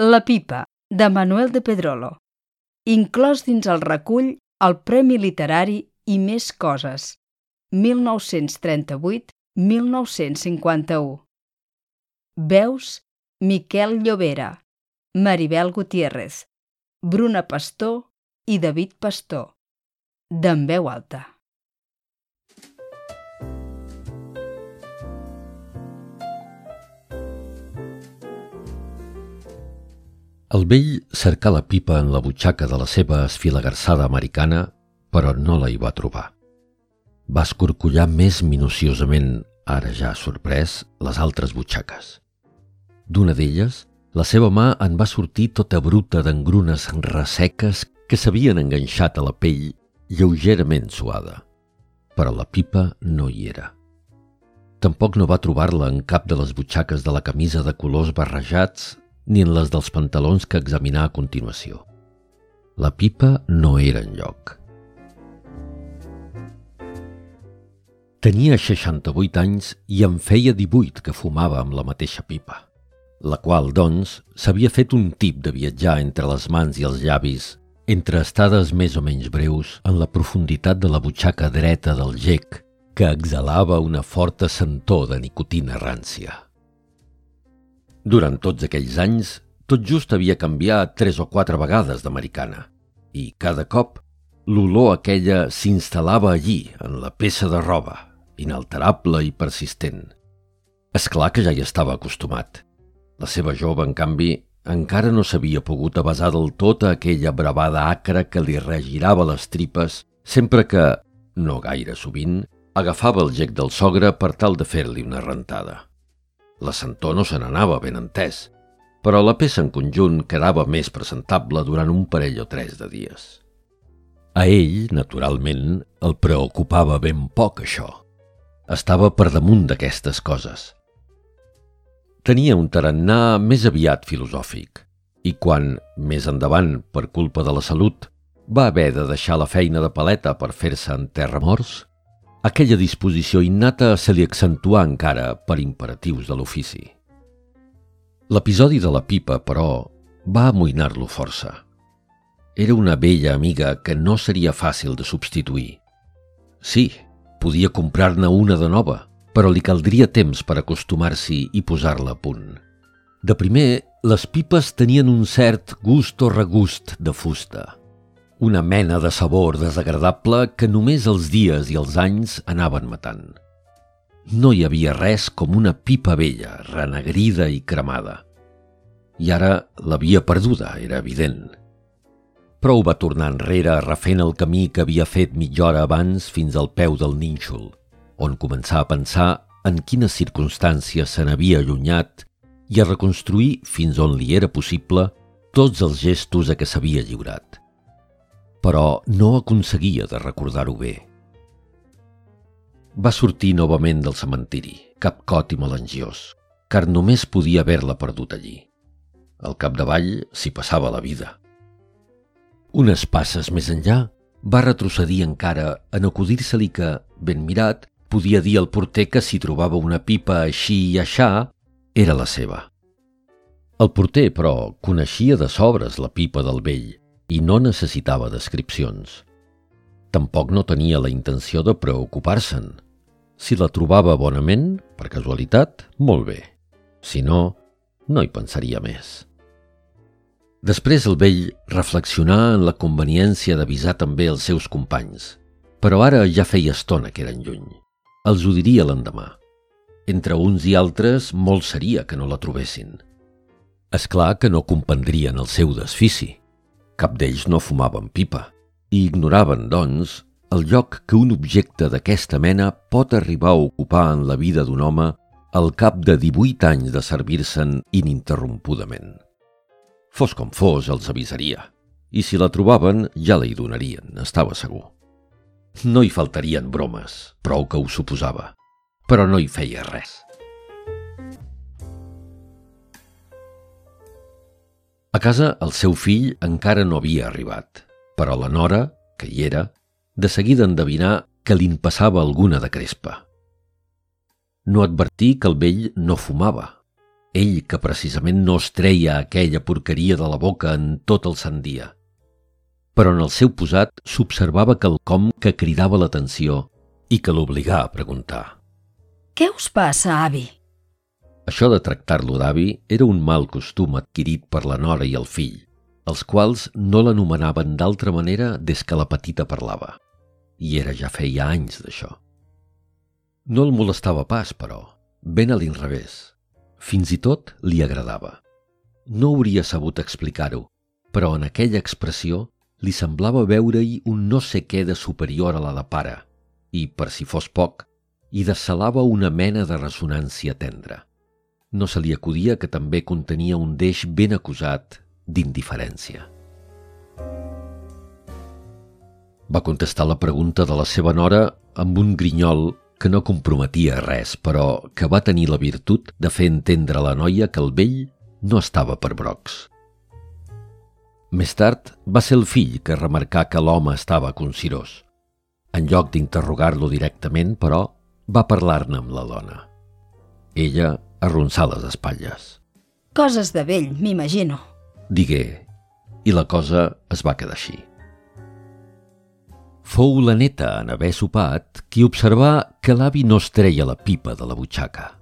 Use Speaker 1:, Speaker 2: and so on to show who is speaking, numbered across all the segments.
Speaker 1: La pipa, de Manuel de Pedrolo. Inclòs dins el recull el Premi Literari i més coses. 1938-1951. Veus Miquel Llobera, Maribel Gutiérrez, Bruna Pastor i David Pastor. D'en veu alta.
Speaker 2: El vell cercà la pipa en la butxaca de la seva esfilagarçada americana, però no la hi va trobar. Va escorcollar més minuciosament, ara ja sorprès, les altres butxaques. D'una d'elles, la seva mà en va sortir tota bruta d'engrunes resseques que s'havien enganxat a la pell lleugerament suada. Però la pipa no hi era. Tampoc no va trobar-la en cap de les butxaques de la camisa de colors barrejats ni en les dels pantalons que examinà a continuació. La pipa no era en lloc. Tenia 68 anys i en feia 18 que fumava amb la mateixa pipa, la qual, doncs, s'havia fet un tip de viatjar entre les mans i els llavis, entre estades més o menys breus en la profunditat de la butxaca dreta del gec, que exhalava una forta sentor de nicotina rància. Durant tots aquells anys, tot just havia canviat tres o quatre vegades d'americana i cada cop l'olor aquella s'instal·lava allí, en la peça de roba, inalterable i persistent. És clar que ja hi estava acostumat. La seva jove, en canvi, encara no s'havia pogut avasar del tot a aquella bravada acra que li regirava les tripes sempre que, no gaire sovint, agafava el gec del sogre per tal de fer-li una rentada. La sentor no se n'anava ben entès, però la peça en conjunt quedava més presentable durant un parell o tres de dies. A ell, naturalment, el preocupava ben poc això. Estava per damunt d'aquestes coses. Tenia un tarannà més aviat filosòfic i quan, més endavant, per culpa de la salut, va haver de deixar la feina de paleta per fer-se en terra morts, aquella disposició innata se li accentuà encara per imperatius de l'ofici. L'episodi de la pipa, però, va amoïnar-lo força. Era una vella amiga que no seria fàcil de substituir. Sí, podia comprar-ne una de nova, però li caldria temps per acostumar-s'hi i posar-la a punt. De primer, les pipes tenien un cert gust o regust de fusta una mena de sabor desagradable que només els dies i els anys anaven matant. No hi havia res com una pipa vella, renegrida i cremada. I ara l'havia perduda, era evident. Prou va tornar enrere refent el camí que havia fet mitja hora abans fins al peu del nínxol, on començar a pensar en quines circumstàncies se n'havia allunyat i a reconstruir fins on li era possible tots els gestos a què s'havia lliurat però no aconseguia de recordar-ho bé. Va sortir novament del cementiri, capcot i melangiós, car només podia haver-la perdut allí. Al capdavall s'hi passava la vida. Unes passes més enllà, va retrocedir encara en acudir-se-li que, ben mirat, podia dir al porter que si trobava una pipa així i aixà, era la seva. El porter, però, coneixia de sobres la pipa del vell i no necessitava descripcions. Tampoc no tenia la intenció de preocupar-se'n. Si la trobava bonament, per casualitat, molt bé. Si no, no hi pensaria més. Després el vell reflexionà en la conveniència d'avisar també els seus companys, però ara ja feia estona que eren lluny. Els ho diria l'endemà. Entre uns i altres, molt seria que no la trobessin. És clar que no comprendrien el seu desfici. Cap d'ells no fumaven pipa i ignoraven, doncs, el lloc que un objecte d'aquesta mena pot arribar a ocupar en la vida d'un home al cap de 18 anys de servir-se'n ininterrompudament. Fos com fos, els avisaria, i si la trobaven ja la hi donarien, estava segur. No hi faltarien bromes, prou que ho suposava, però no hi feia res. A casa el seu fill encara no havia arribat, però la nora, que hi era, de seguida endevinar que li passava alguna de crespa. No advertí que el vell no fumava. ell que precisament no es treia aquella porqueria de la boca en tot el sant dia. Però en el seu posat s'observava quelcom que cridava l'atenció i que l'obligà a preguntar.
Speaker 1: Què us passa, avi?
Speaker 2: Això de tractar-lo d'avi era un mal costum adquirit per la nora i el fill, els quals no l'anomenaven d'altra manera des que la petita parlava. I era ja feia anys d'això. No el molestava pas, però, ben a l'inrevés. Fins i tot li agradava. No hauria sabut explicar-ho, però en aquella expressió li semblava veure-hi un no sé què de superior a la de pare i, per si fos poc, hi dessalava una mena de ressonància tendra. No se li acudia que també contenia un deix ben acusat d'indiferència. Va contestar la pregunta de la seva nora amb un grinyol que no comprometia res, però que va tenir la virtut de fer entendre a la noia que el vell no estava per brocs. Més tard va ser el fill que remarcà que l'home estava consirós. En lloc d'interrogar-lo directament, però, va parlar-ne amb la dona. Ella arronsà les espatlles.
Speaker 1: Coses de vell, m'imagino
Speaker 2: digué, i la cosa es va quedar així. Fou la neta, en haver sopat, qui observà que l'avi no es treia la pipa de la butxaca.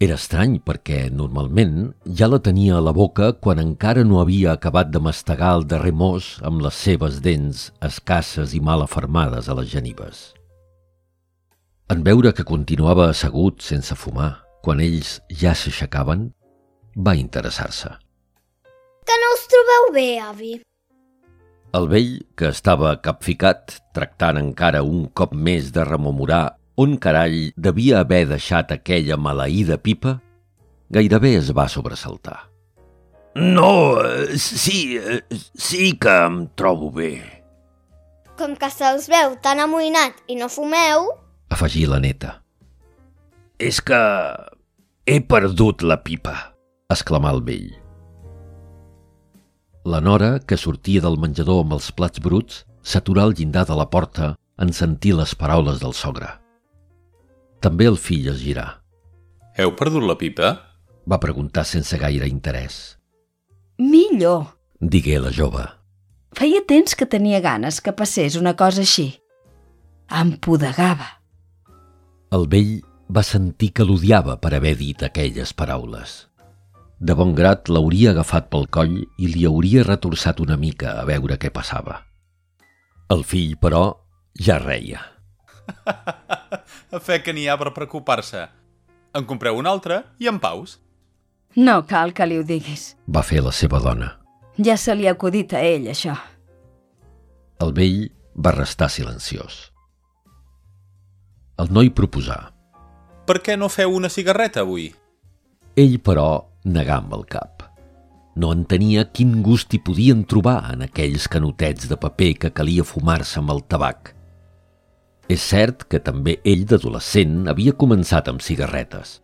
Speaker 2: Era estrany perquè, normalment, ja la tenia a la boca quan encara no havia acabat de mastegar el darrer mos amb les seves dents escasses i mal afermades a les genives. En veure que continuava assegut sense fumar, quan ells ja s'aixecaven, va interessar-se
Speaker 3: trobeu bé, avi?
Speaker 2: El vell, que estava capficat, tractant encara un cop més de rememorar on carall devia haver deixat aquella maleïda pipa, gairebé es va sobresaltar. No, sí, sí que em trobo bé.
Speaker 3: Com que se'ls veu tan amoïnat i no fumeu...
Speaker 2: Afegí la neta. És que he perdut la pipa, exclamà el vell. La nora, que sortia del menjador amb els plats bruts, s'aturà al llindar de la porta en sentir les paraules del sogre. També el fill es girà.
Speaker 4: Heu perdut la pipa?
Speaker 2: Va preguntar sense gaire interès.
Speaker 1: Millor,
Speaker 2: digué la jove.
Speaker 1: Feia temps que tenia ganes que passés una cosa així. Em podegava.
Speaker 2: El vell va sentir que l'odiava per haver dit aquelles paraules. De bon grat l'hauria agafat pel coll i li hauria retorçat una mica a veure què passava. El fill, però, ja reia.
Speaker 4: a fe que n'hi ha per preocupar-se. En compreu un altre i en paus.
Speaker 1: No cal que li ho diguis.
Speaker 2: Va fer la seva dona.
Speaker 1: Ja se li ha acudit a ell, això.
Speaker 2: El vell va restar silenciós. El noi proposà.
Speaker 4: Per què no feu una cigarreta avui?
Speaker 2: Ell, però, negà amb el cap. No entenia quin gust hi podien trobar en aquells canotets de paper que calia fumar-se amb el tabac. És cert que també ell d'adolescent havia començat amb cigarretes,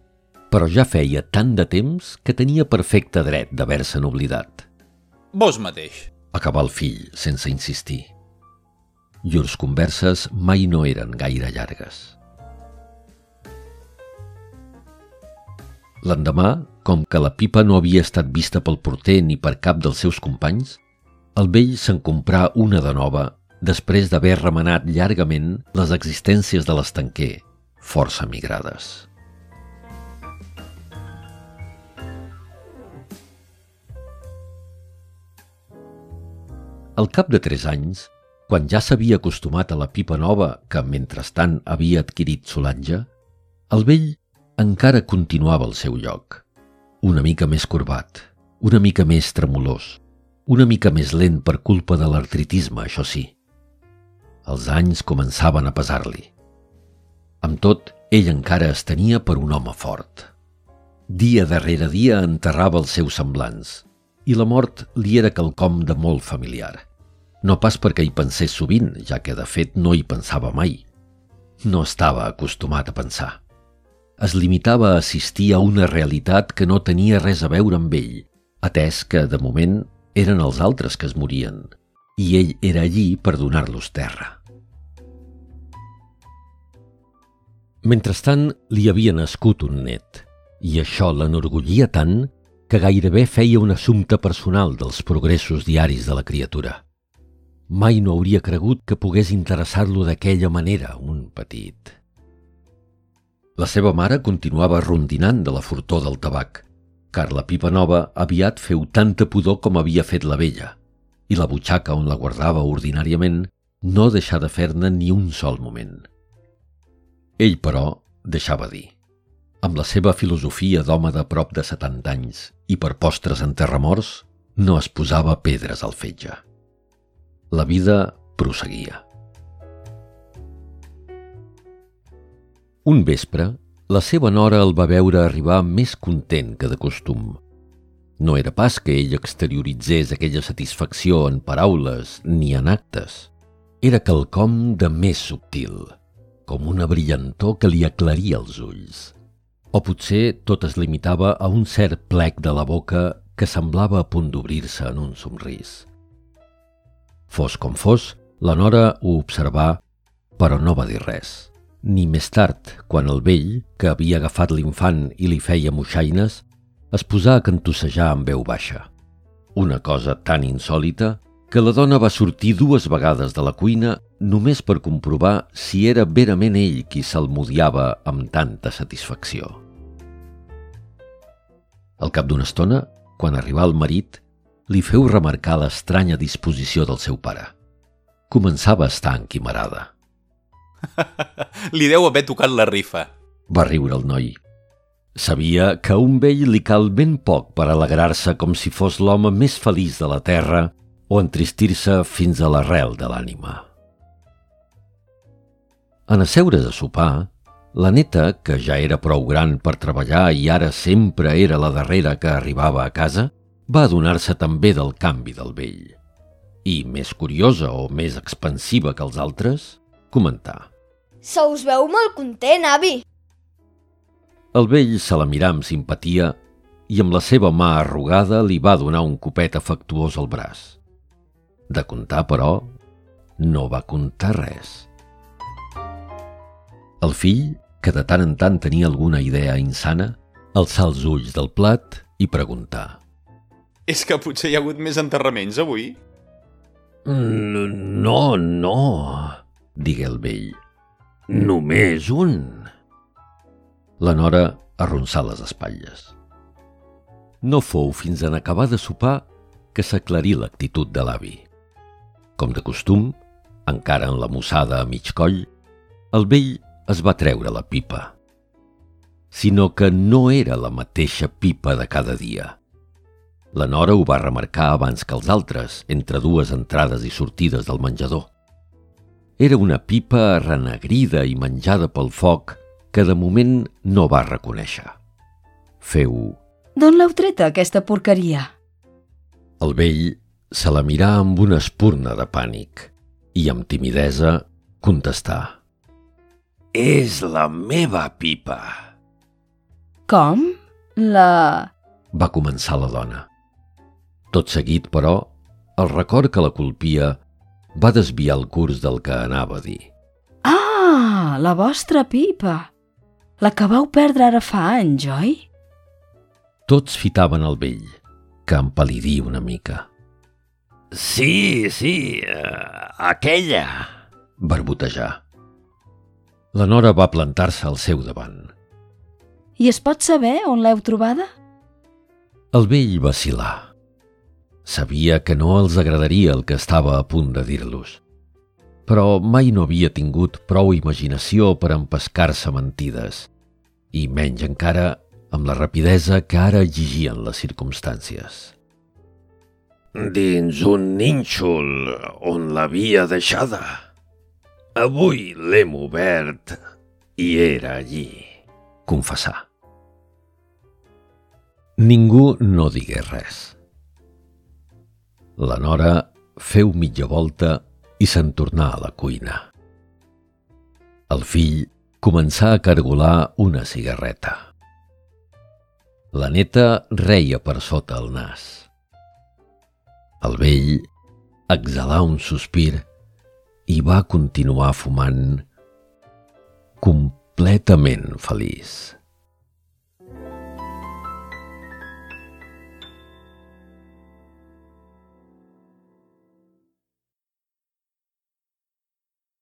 Speaker 2: però ja feia tant de temps que tenia perfecte dret d'haver-se'n oblidat.
Speaker 4: Vos mateix.
Speaker 2: Acabà el fill, sense insistir. Llurs converses mai no eren gaire llargues. L'endemà, com que la pipa no havia estat vista pel porter ni per cap dels seus companys, el vell se'n comprà una de nova després d'haver remenat llargament les existències de l'estanquer, força migrades. Al cap de tres anys, quan ja s'havia acostumat a la pipa nova que, mentrestant, havia adquirit Solange, el vell encara continuava al seu lloc una mica més corbat, una mica més tremolós, una mica més lent per culpa de l'artritisme, això sí. Els anys començaven a pesar-li. Amb tot, ell encara es tenia per un home fort. Dia darrere dia enterrava els seus semblants, i la mort li era quelcom de molt familiar. No pas perquè hi pensés sovint, ja que de fet no hi pensava mai. No estava acostumat a pensar es limitava a assistir a una realitat que no tenia res a veure amb ell, atès que, de moment, eren els altres que es morien, i ell era allí per donar-los terra. Mentrestant, li havia nascut un net, i això l'enorgullia tant que gairebé feia un assumpte personal dels progressos diaris de la criatura. Mai no hauria cregut que pogués interessar-lo d'aquella manera, un petit. La seva mare continuava rondinant de la furtor del tabac, car la pipa nova aviat feu tanta pudor com havia fet la vella, i la butxaca on la guardava ordinàriament no deixà de fer-ne ni un sol moment. Ell, però, deixava dir. Amb la seva filosofia d'home de prop de 70 anys i per postres en terramorts, no es posava pedres al fetge. La vida prosseguia. Un vespre, la seva nora el va veure arribar més content que de costum. No era pas que ell exterioritzés aquella satisfacció en paraules ni en actes. Era quelcom de més subtil, com una brillantor que li aclaria els ulls. O potser tot es limitava a un cert plec de la boca que semblava a punt d'obrir-se en un somrís. Fos com fos, la Nora ho observà, però no va dir res. Ni més tard, quan el vell, que havia agafat l'infant i li feia moixaines, es posà a cantossejar amb veu baixa. Una cosa tan insòlita que la dona va sortir dues vegades de la cuina només per comprovar si era verament ell qui salmodiava amb tanta satisfacció. Al cap d'una estona, quan arribà el marit, li feu remarcar l'estranya disposició del seu pare. Començava a estar enquimarada.
Speaker 4: Li deu haver tocat la rifa.
Speaker 2: Va riure el noi. Sabia que a un vell li cal ben poc per alegrar-se com si fos l'home més feliç de la terra o entristir-se fins a l'arrel de l'ànima. En asseure's a sopar, la neta, que ja era prou gran per treballar i ara sempre era la darrera que arribava a casa, va adonar-se també del canvi del vell. I, més curiosa o més expansiva que els altres, comentar.
Speaker 3: Se us veu molt content, avi.
Speaker 2: El vell se la mirà amb simpatia i amb la seva mà arrugada li va donar un copet afectuós al braç. De contar, però, no va contar res. El fill, que de tant en tant tenia alguna idea insana, alçà els ulls del plat i preguntar.
Speaker 4: És que potser hi ha hagut més enterraments avui?
Speaker 2: No, no, digué el vell. Només un. La nora arronsà les espatlles. No fou fins en acabar de sopar que s'aclarí l'actitud de l'avi. Com de costum, encara en la mossada a mig coll, el vell es va treure la pipa. Sinó que no era la mateixa pipa de cada dia. La Nora ho va remarcar abans que els altres, entre dues entrades i sortides del menjador. Era una pipa renegrida i menjada pel foc que de moment no va reconèixer. Feu...
Speaker 1: D'on l'heu treta, aquesta porqueria?
Speaker 2: El vell se la mirà amb una espurna de pànic i amb timidesa contestà. És la meva pipa.
Speaker 1: Com? La...
Speaker 2: Va començar la dona. Tot seguit, però, el record que la colpia va desviar el curs del que anava a dir.
Speaker 1: Ah, la vostra pipa. La que vau perdre ara fa anys, oi?
Speaker 2: Tots fitaven el vell, que empalidí una mica. Sí, sí, uh, aquella, barbotejar. La Nora va plantar-se al seu davant.
Speaker 1: I es pot saber on l'heu trobada?
Speaker 2: El vell vacil·là. Sabia que no els agradaria el que estava a punt de dir-los, però mai no havia tingut prou imaginació per empescar-se mentides, i menys encara amb la rapidesa que ara exigien les circumstàncies. Dins un nínxol on l'havia deixada. Avui l'hem obert i era allí, confessar. Ningú no digué res. La Nora feu mitja volta i se'n tornà a la cuina. El fill començà a cargolar una cigarreta. La neta reia per sota el nas. El vell exhalà un sospir i va continuar fumant completament feliç.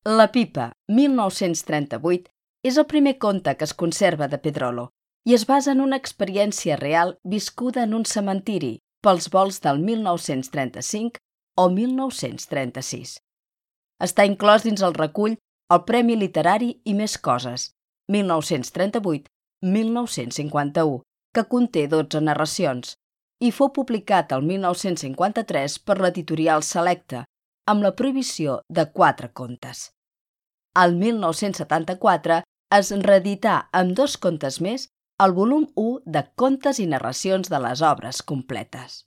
Speaker 1: La pipa, 1938, és el primer conte que es conserva de Pedrolo i es basa en una experiència real viscuda en un cementiri pels vols del 1935 o 1936. Està inclòs dins el recull el Premi Literari i més coses, 1938-1951, que conté 12 narracions, i fou publicat el 1953 per l'editorial Selecta, amb la prohibició de quatre contes. Al 1974 es reedità amb dos contes més el volum 1 de Contes i narracions de les obres completes.